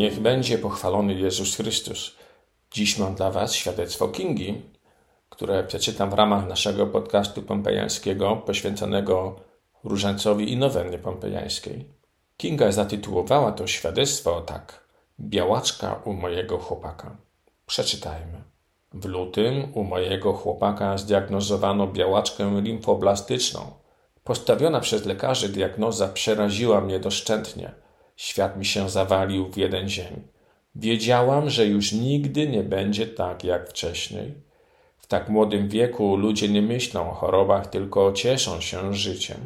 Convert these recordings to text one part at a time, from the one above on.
Niech będzie pochwalony Jezus Chrystus. Dziś mam dla Was świadectwo Kingi, które przeczytam w ramach naszego podcastu pompejańskiego poświęconego różańcowi i nowennie pompejańskiej. Kinga zatytułowała to świadectwo tak: Białaczka u mojego chłopaka. Przeczytajmy. W lutym u mojego chłopaka zdiagnozowano białaczkę limfoblastyczną. Postawiona przez lekarzy diagnoza przeraziła mnie doszczętnie. Świat mi się zawalił w jeden dzień. Wiedziałam, że już nigdy nie będzie tak jak wcześniej. W tak młodym wieku ludzie nie myślą o chorobach, tylko cieszą się życiem.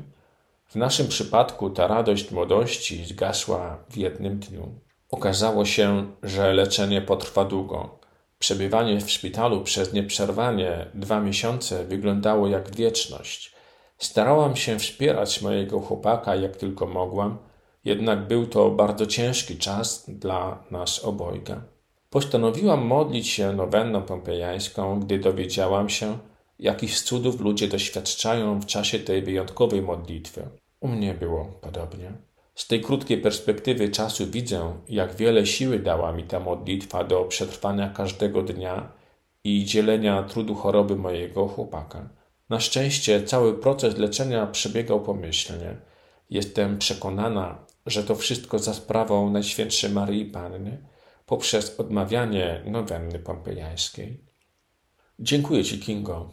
W naszym przypadku ta radość młodości zgasła w jednym dniu. Okazało się, że leczenie potrwa długo. Przebywanie w szpitalu przez nieprzerwanie dwa miesiące wyglądało jak wieczność. Starałam się wspierać mojego chłopaka jak tylko mogłam, jednak był to bardzo ciężki czas dla nas obojga. Postanowiłam modlić się nowenną pompejańską, gdy dowiedziałam się, jakich cudów ludzie doświadczają w czasie tej wyjątkowej modlitwy. U mnie było podobnie. Z tej krótkiej perspektywy czasu widzę, jak wiele siły dała mi ta modlitwa do przetrwania każdego dnia i dzielenia trudu choroby mojego chłopaka. Na szczęście cały proces leczenia przebiegał pomyślnie. Jestem przekonana, że to wszystko za sprawą Najświętszej Maryi Panny poprzez odmawianie nowenny pompejańskiej. Dziękuję Ci, Kingo.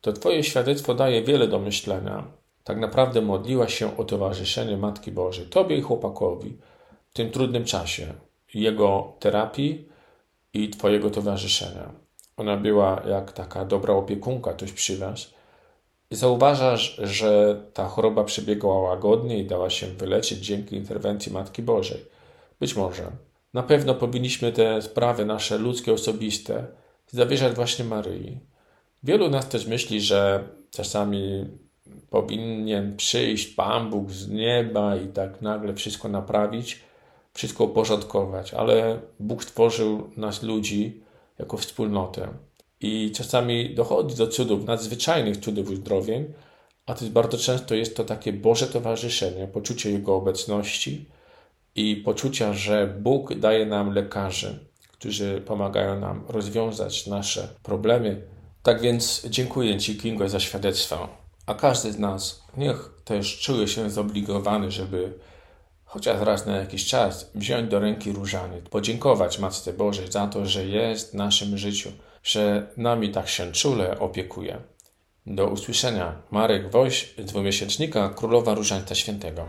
To Twoje świadectwo daje wiele do myślenia tak naprawdę modliła się o towarzyszenie Matki Bożej, Tobie i chłopakowi w tym trudnym czasie, jego terapii i Twojego towarzyszenia. Ona była jak taka dobra opiekunka tuś przy Was. I zauważasz, że ta choroba przebiegła łagodnie i dała się wyleczyć dzięki interwencji Matki Bożej. Być może. Na pewno powinniśmy te sprawy nasze ludzkie, osobiste zawierzać właśnie Maryi. Wielu nas też myśli, że czasami powinien przyjść Pan Bóg z nieba i tak nagle wszystko naprawić, wszystko uporządkować, ale Bóg stworzył nas ludzi jako wspólnotę. I czasami dochodzi do cudów, nadzwyczajnych cudów uzdrowień, a też bardzo często jest to takie Boże towarzyszenie, poczucie Jego obecności i poczucia, że Bóg daje nam lekarzy, którzy pomagają nam rozwiązać nasze problemy. Tak więc dziękuję Ci, Kingo, za świadectwo a każdy z nas niech też czuje się zobligowany, żeby chociaż raz na jakiś czas wziąć do ręki różaniec, podziękować Matce Bożej za to, że jest w naszym życiu, że nami tak się czule opiekuje. Do usłyszenia. Marek Woś, dwumiesięcznika Królowa Różańca Świętego.